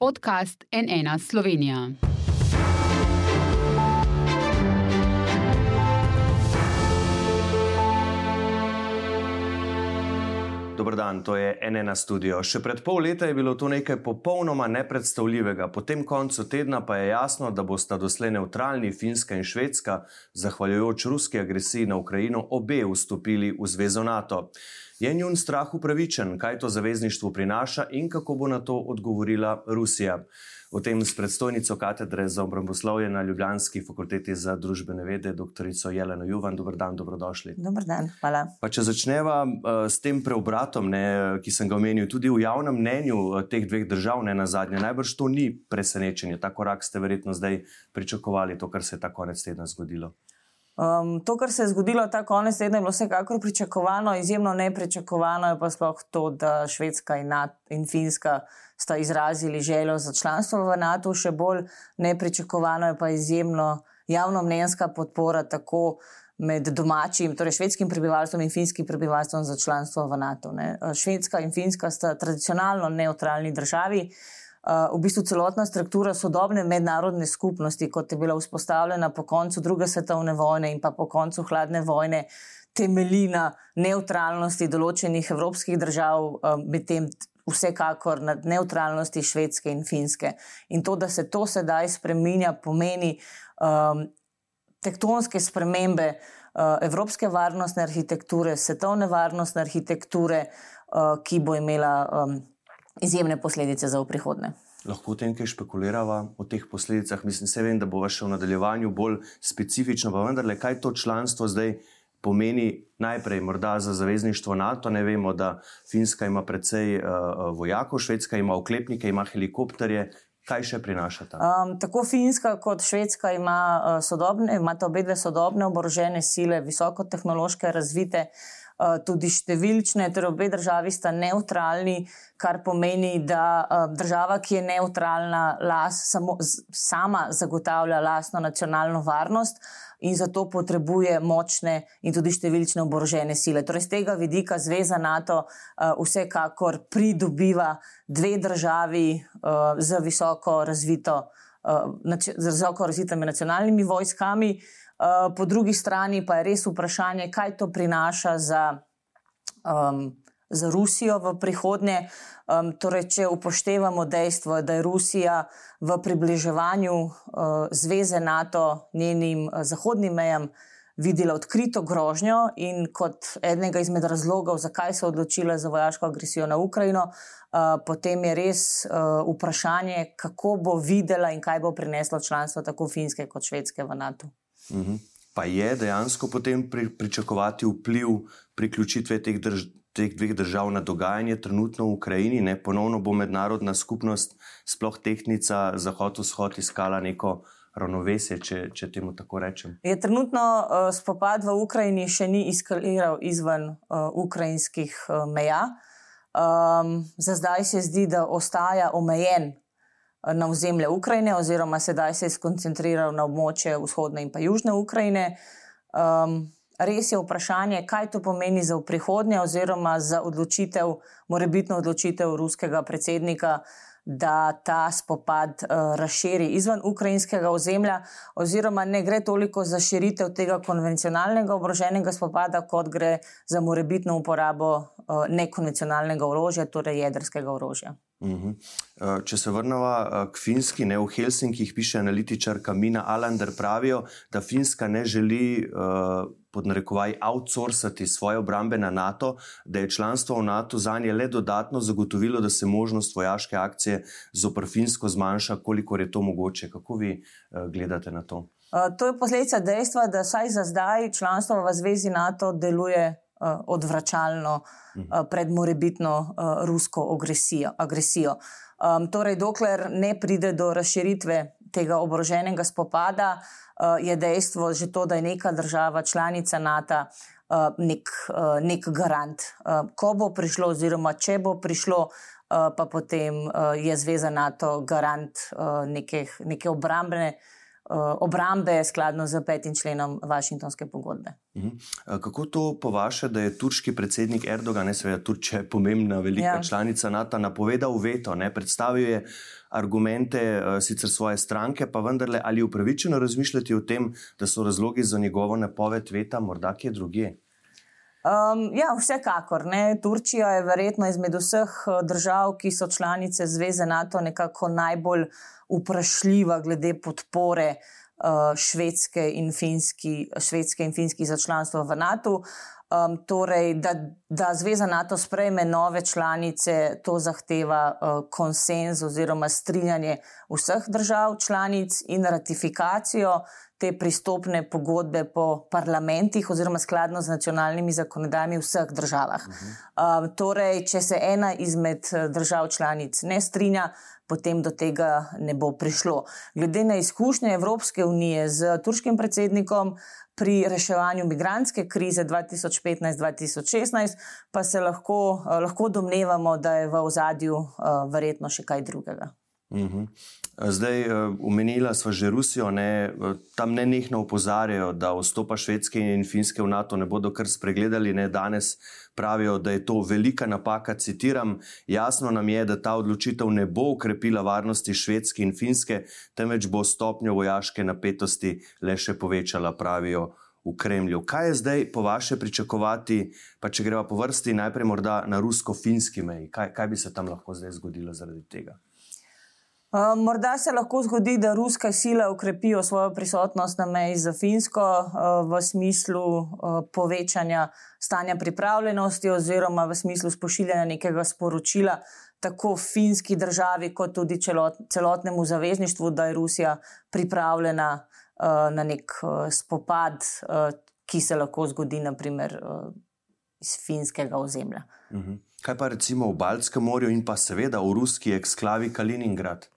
podcast NN Slovenija. Dobrodan, to je NN studio. Še pred pol leta je bilo to nekaj popolnoma nepredstavljivega, po tem koncu tedna pa je jasno, da bosta doslej neutralni Finska in Švedska, zahvaljujoč ruski agresiji na Ukrajino, obe vstopili v zvezo NATO. Je njun strah upravičen, kaj to zavezništvo prinaša in kako bo na to odgovorila Rusija? O tem s predstojnico katedre za obramboslovje na Ljubljanski fakulteti za družbene vede, dr. Jeleno Juvan. Dobr dan, dobrodošli. Dobr dan, hvala. Pa če začneva uh, s tem preobratom, ne, ki sem ga omenil, tudi v javnem mnenju uh, teh dveh držav, ne na zadnje, najbrž to ni presenečenje. Ta korak ste verjetno zdaj pričakovali, to, kar se je ta konec tedna zgodilo. Um, to, kar se je zgodilo ta konec tedna, je bilo vsekakor pričakovano, izjemno nepričakovano je pa sploh to, da Švedska in, NATO, in Finska sta izrazili željo za članstvo v NATO, še bolj nepričakovano je pa izjemno javno mnenjska podpora tako med domačim, torej švedskim prebivalstvom in finskim prebivalstvom za članstvo v NATO. Ne. Švedska in Finska sta tradicionalno neutralni državi. Uh, v bistvu celotna struktura sodobne mednarodne skupnosti, kot je bila vzpostavljena po koncu druge svetovne vojne in pa po koncu hladne vojne, temelji na neutralnosti določenih evropskih držav, uh, medtem vsekakor na neutralnosti Švedske in Finske. In to, da se to sedaj spremenja, pomeni um, tektonske spremembe uh, evropske varnostne arhitekture, svetovne varnostne arhitekture, uh, ki bo imela. Um, izjemne posledice za v prihodnje. Lahko o tem, kaj špekuliramo, o teh posledicah. Mislim, se vem, da bo še v nadaljevanju bolj specifično, pa vendarle, kaj to članstvo zdaj pomeni najprej, morda za zavezništvo NATO. Ne vemo, da Finska ima precej uh, vojakov, Švedska ima oklepnike, ima helikopterje. Kaj še prinašata? Um, tako Finska kot Švedska ima uh, sodobne, imata obe dve sodobne oborožene sile, visokotehnološke, razvite. Eh, tudi številčne, torej obe državi sta neutralni, kar pomeni, da eh, država, ki je neutralna, las, samo, sama zagotavlja lastno nacionalno varnost in zato potrebuje močne in tudi številčne oborožene sile. Torej, z tega vidika Zveza NATO uh, vsekakor pridobiva dve državi uh, z visoko razvito. Z visoko razvitimi nacionalnimi vojskami, Eh, po drugi strani pa je res vprašanje, kaj to prinaša za, um, za Rusijo v prihodnje. Um, torej, če upoštevamo dejstvo, da je Rusija v približevanju uh, zveze NATO njenim uh, zahodnim mejam videla odkrito grožnjo in kot enega izmed razlogov, zakaj se je odločila za vojaško agresijo na Ukrajino, uh, potem je res uh, vprašanje, kako bo videla in kaj bo prineslo članstvo tako Finske kot Švedske v NATO. Mhm. Pa je dejansko potem pri, pričakovati vpliv priključitve teh, drž, teh dveh držav na dogajanje trenutno v Ukrajini? Ne? Ponovno bo mednarodna skupnost, sploh tehnica Zahod-Vzhod, iskala neko ravnovesje, če, če temu tako rečem. Je trenutno uh, spopad v Ukrajini še ni eskaliral izven uh, ukrajinskih uh, meja. Um, za zdaj se zdi, da ostaja omejen na ozemlje Ukrajine, oziroma sedaj se je skoncentriral na območje vzhodne in pa južne Ukrajine. Um, res je vprašanje, kaj to pomeni za prihodnje, oziroma za odločitev, morebitno odločitev ruskega predsednika, da ta spopad uh, razširi izven ukrajinskega ozemlja, oziroma ne gre toliko za širitev tega konvencionalnega obroženega spopada, kot gre za morebitno uporabo uh, nekonvencionalnega orožja, torej jedrskega orožja. Mhm. Eh, če se vrnemo eh, k Finski, ne v Helsinkih, piše analitičarka Mina Alander, pravijo, da Finska ne želi uh, pod narekovaj outsourcati svoje obrambe na NATO, da je članstvo v NATO za nje le dodatno zagotovilo, da se možnost vojaške akcije zopr Finsko zmanjša, koliko je to mogoče. Kako vi uh, gledate na to? Uh, to je posledica dejstva, da saj za zdaj članstvo v zvezi NATO deluje odvračalno uh, pred morebitno uh, rusko agresijo. agresijo. Um, torej, dokler ne pride do razširitve tega oboroženega spopada, uh, je dejstvo že to, da je neka država članica NATO uh, nek, uh, nek garant. Uh, ko bo prišlo, oziroma če bo prišlo, uh, pa potem uh, je Zveza NATO garant uh, nekih, neke obrambne obrambe skladno z petim členom Vašingtonske pogodbe. Mhm. Kako to po vaše, da je turški predsednik Erdogan, ne seveda Turčija, pomembna velika ja. članica NATO, napovedal veto, ne predstavil je argumente sicer svoje stranke, pa vendarle ali upravičeno razmišljati o tem, da so razlogi za njegovo napoved veta morda kje drugje? Um, ja, vsekakor. Ne. Turčija je verjetno izmed vseh držav, ki so članice Zveze NATO, nekako najbolj vprašljiva glede podpore uh, švedske, in finski, švedske in finski za članstvo v NATO. Um, torej, da, da Zveza NATO sprejme nove članice, to zahteva uh, konsens oziroma strinjanje vseh držav članic in ratifikacijo te pristopne pogodbe po parlamentih oziroma skladno z nacionalnimi zakonodajami v vseh državah. Uh -huh. um, torej, če se ena izmed držav članic ne strinja, potem do tega ne bo prišlo. Glede na izkušnje Evropske unije z turškim predsednikom pri reševanju migranske krize 2015-2016, pa se lahko, lahko domnevamo, da je v ozadju uh, verjetno še kaj drugega. Uhum. Zdaj, umenila smo že Rusijo, ne, tam ne nekno upozarjajo, da vstopa Švedske in Finske v NATO ne bodo kar spregledali. Ne, danes pravijo, da je to velika napaka. Citiram: Jasno nam je, da ta odločitev ne bo ukrepila varnosti Švedske in Finske, temveč bo stopnjo vojaške napetosti le še povečala, pravijo. V Kremlju. Kaj je zdaj, po vaše, pričakovati, pa če greva po vrsti, najprej morda na rusko-finski meji? Kaj, kaj bi se tam lahko zdaj zgodilo zaradi tega? Uh, morda se lahko zgodi, da ruske sile ukrepijo svojo prisotnost na meji za Finsko uh, v smislu uh, povečanja stanja pripravljenosti oziroma v smislu spošiljanja nekega sporočila tako finski državi, kot tudi celot, celotnemu zavezništvu, da je Rusija pripravljena na nek spopad, ki se lahko zgodi naprimer iz finskega ozemlja. Mhm. Kaj pa recimo v Baltskem morju in pa seveda v ruski eksklavi Kaliningrad?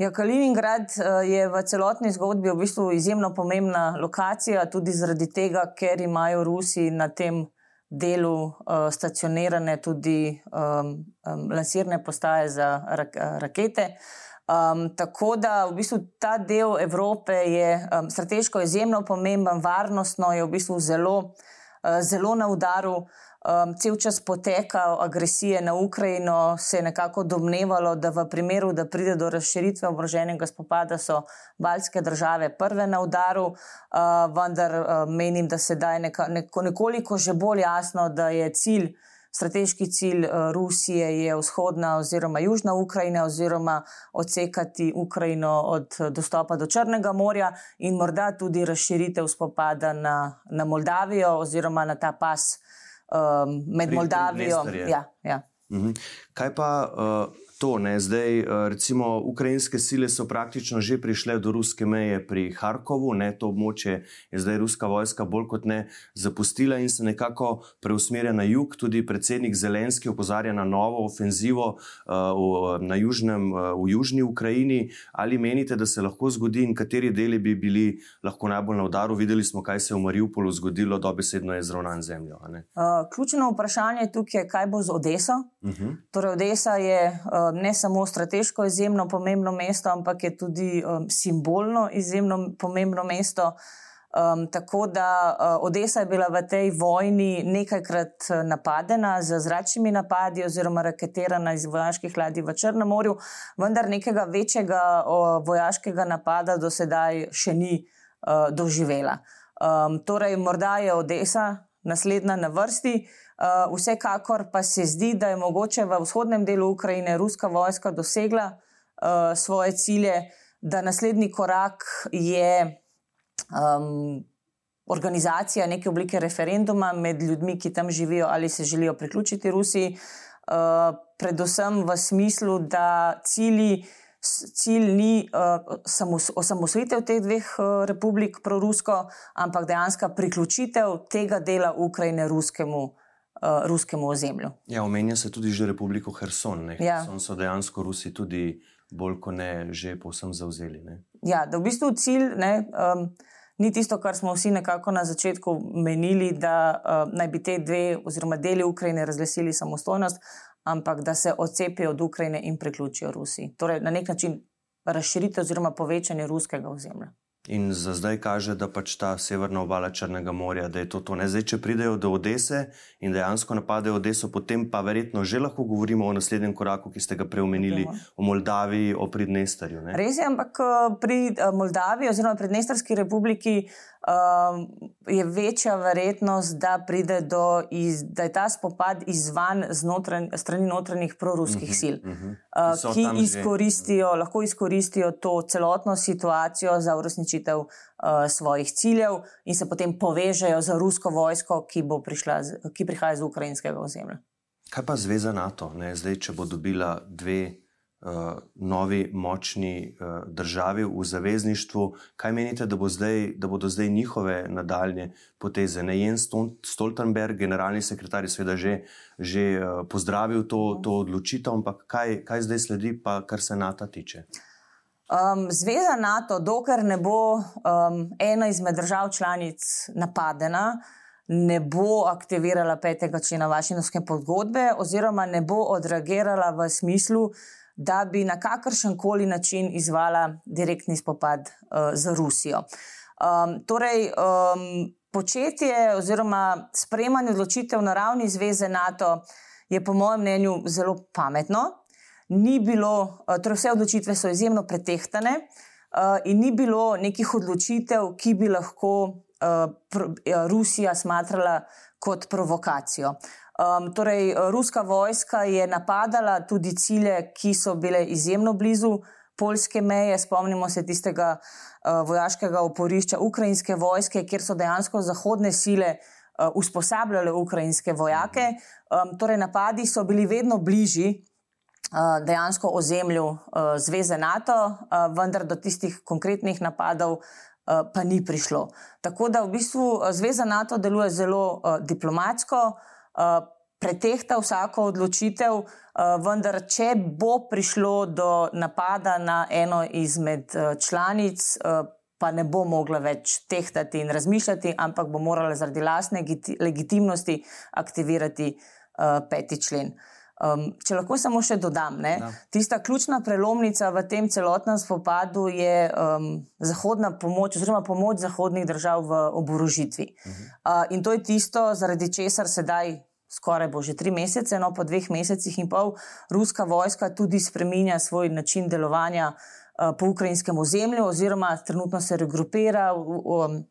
Ja, Kaliningrad eh, je v celotni zgodbi v bistvu izjemno pomembna lokacija, tudi zaradi tega, ker imajo Rusi na tem delu uh, stacionirane tudi um, um, lansirne postaje za rak rakete. Um, tako da v bistvu ta del Evrope je um, strateško izjemno pomemben, varnostno je v bistvu zelo, uh, zelo na udaru um, cel čas poteka agresije na Ukrajino, se je nekako domnevalo, da v primeru, da pride do razširitve oboroženega spopada, so baljske države prve na udaru, uh, vendar uh, menim, da se da neka, neko, nekoliko že bolj jasno, da je cilj. Strateški cilj Rusije je vzhodna oziroma južna Ukrajina, oziroma odsekati Ukrajino od dostopa do Črnega morja in morda tudi razširitev spopada na, na Moldavijo oziroma na ta pas uh, um, med Moldavijo. Ja, ja. Mhm. Kaj pa uh, to, ne? zdaj, eh, recimo, ukrajinske sile so praktično že prišle do ruske meje pri Harkovu, ne? to območje je zdaj ruska vojska bolj kot ne zapustila in se nekako preusmerja na jug. Tudi predsednik Zelenski opozarja na novo ofenzivo uh, v, južnem, uh, v južni Ukrajini. Ali menite, da se lahko zgodi in kateri deli bi bili lahko najbolj na udaru? Videli smo, kaj se je v Mariupolu zgodilo, dobesedno je zravnan zemljo. Uh, ključno vprašanje tukaj je, kaj bo z Odeso. Uh mhm. -huh. Torej, Odesa je uh, ne samo strateško izjemno pomembno mesto, ampak je tudi um, simbolno izjemno pomembno mesto. Um, tako da uh, Odesa je bila v tej vojni nekajkrat napadena z zračnimi napadi oziroma raketirana iz vojaških ladij v Črnem morju, vendar nekega večjega uh, vojaškega napada do sedaj še ni uh, doživela. Um, torej, morda je Odesa naslednja na vrsti. Uh, vsekakor pa se zdi, da je mogoče v vzhodnem delu Ukrajine ruska vojska dosegla uh, svoje cilje, da naslednji korak je um, organizacija neke oblike referenduma med ljudmi, ki tam živijo ali se želijo priključiti Rusiji, uh, predvsem v smislu, da cilji. Cilj ni uh, osamosvojitev teh dveh uh, republik prorusko, ampak dejansko priključitev tega dela Ukrajine ruskemu uh, ruskemu ozemlju. Ja, omenja se tudi že Republiko Herson. Ja. Herson so dejansko Rusi tudi bolj kot ne že povsem zauzeli. Ne? Ja, da v bistvu cilj ne, um, ni tisto, kar smo vsi nekako na začetku menili, da uh, naj bi te dve oziroma deli Ukrajine razglasili samostojnost, ampak da se odcepijo od Ukrajine in priključijo Rusiji. Torej, na nek način razširitev oziroma povečanje ruskega ozemlja. In za zdaj kaže, da pač ta severna obala Črnega morja, da je to to. Ne? Zdaj, če pridejo do Odese in dejansko napadejo Odeso, potem pa verjetno že lahko govorimo o naslednjem koraku, ki ste ga preomenili, o Moldaviji, o Pridnestarju. Res je, ampak eh, pri eh, Moldaviji oziroma Pridnestarski republiki um, je večja verjetnost, da pride do, iz, da je ta spopad izvan znotran, strani notranjih proruskih uh -huh, sil, uh -huh. uh, ki izkoristijo, lahko izkoristijo to celotno situacijo za uresničitev uh, svojih ciljev in se potem povežejo z rusko vojsko, ki, prišla, ki prihaja z ukrajinskega ozemlja. Kaj pa zveza NATO, ne? zdaj, če bo dobila dve uh, novi, močni uh, državi v zavezništvu. Kaj menite, da, bo zdaj, da bodo zdaj njihove nadaljne poteze? Ne Jens Stoltenberg, generalni sekretar, je seveda že, že uh, pozdravil to, to odločitev, ampak kaj, kaj zdaj sledi, pa kar se NATO tiče? Um, Zveza NATO, dokler ne bo um, ena izmed držav članic napadena, ne bo aktivirala petega člena Vašinovske pogodbe, oziroma ne bo odreagirala v smislu, da bi na kakršen koli način izvala direktni spopad uh, z Rusijo. Um, torej, um, početje oziroma sprejemanje odločitev na ravni Zveze NATO je, po mojem mnenju, zelo pametno. Ni bilo, uh, torej vse odločitve so izjemno pretehtane uh, in ni bilo nekih odločitev, ki bi lahko uh, uh, Rusija smatrala kot provokacijo. Um, torej, ruska vojska je napadala tudi cilje, ki so bile izjemno blizu polske meje. Spomnimo se tistega uh, vojaškega oporišča ukrajinske vojske, kjer so dejansko zahodne sile uh, usposabljale ukrajinske vojake. Um, torej, napadi so bili vedno bližji. Uh, dejansko ozemlju uh, Zveze NATO, uh, vendar do tistih konkretnih napadov pa ni prišlo. Tako da v bistvu Zveza NATO deluje zelo diplomatsko, Eh, pretehta vsako odločitev, eh, vendar, če bo prišlo do napada na eno izmed eh, članic, pa ne bo mogla več tehtati in razmišljati, ampak bo morala zaradi lastne legitimnosti aktivirati peti člen. Um, če lahko samo še dodam, ne, ja. tista ključna prelomnica v tem celotnem spopadu je um, zahodna pomoč, oziroma pomoč zahodnih držav v oborožitvi. Uh -huh. uh, in to je tisto, zaradi česar sedaj skoraj bo že tri mesece, no po dveh mesecih in pol, ruska vojska tudi spreminja svoj način delovanja uh, po ukrajinskem ozemlju, oziroma trenutno se regrupira, um,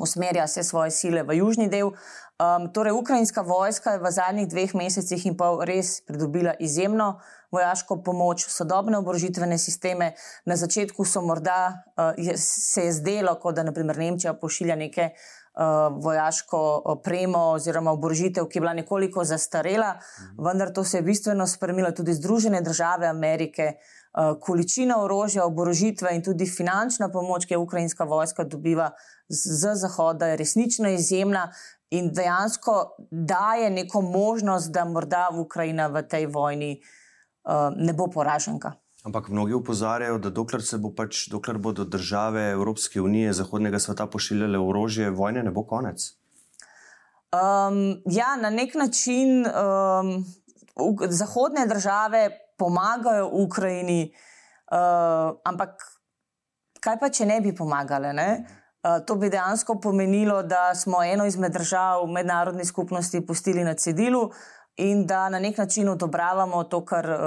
usmerja vse svoje sile v južni del. Um, torej, ukrajinska vojska je v zadnjih dveh mesecih in pol res pridobila izjemno vojaško pomoč, sodobne oborožitvene sisteme. Na začetku so morda uh, je, se je zdelo, kot da naprimer Nemčija pošilja neke uh, vojaško opremo oziroma oborožitev, ki je bila nekoliko zastarela, mhm. vendar to se je bistveno spremenilo tudi Združene države Amerike. Uh, količina orožja, oborožitve in tudi finančna pomoč, ki jo ukrajinska vojska dobiva z Zahoda, je resnično izjemna in dejansko daje neko možnost, da morda Ukrajina v tej vojni uh, ne bo poraženka. Ampak mnogi upozarjajo, da dokler, bo pač, dokler bodo države Evropske unije, zahodnega sveta pošiljale orožje, vojne ne bo konec. Um, ja, na nek način um, zahodne države pomagajo Ukrajini, uh, ampak kaj pa, če ne bi pomagale? Ne? Uh, to bi dejansko pomenilo, da smo eno izmed držav v mednarodni skupnosti pustili na cedilu in da na nek način odobravamo to, kar uh,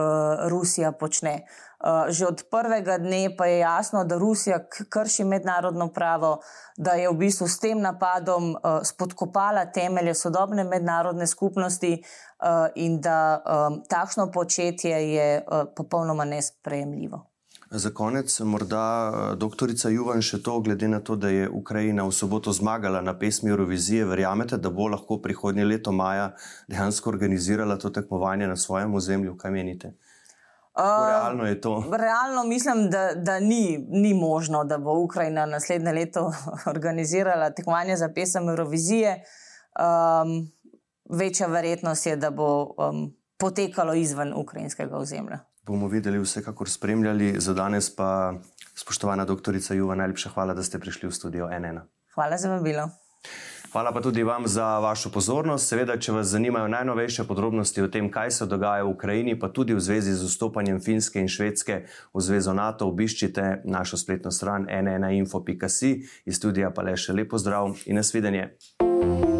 Rusija počne. Uh, že od prvega dne pa je jasno, da Rusija krši mednarodno pravo, da je v bistvu s tem napadom uh, spodkopala temelje sodobne mednarodne skupnosti uh, in da um, takšno početje je uh, popolnoma nesprejemljivo. Za konec, morda doktorica Juvan še to, glede na to, da je Ukrajina v soboto zmagala na pesmi Eurovizije, verjamete, da bo lahko prihodnje leto maja dejansko organizirala to tekmovanje na svojem ozemlju? Kaj menite? Realno je to. Realno mislim, da, da ni, ni možno, da bo Ukrajina naslednje leto organizirala tekmovanje za pesem Eurovizije. Um, večja verjetnost je, da bo um, potekalo izven ukrajinskega ozemlja. Bomo videli, vsekakor spremljali. Za danes pa, spoštovana doktorica Juva, najlepša hvala, da ste prišli v studio NN. Hvala za vabilo. Hvala pa tudi vam za vašo pozornost. Seveda, če vas zanimajo najnovejše podrobnosti o tem, kaj se dogaja v Ukrajini, pa tudi v zvezi z vstopanjem Finske in Švedske v Zvezo NATO, obiščite našo spletno stran nnainfo.si. Iz studija pa le še lepo zdrav in nasvidenje. thank you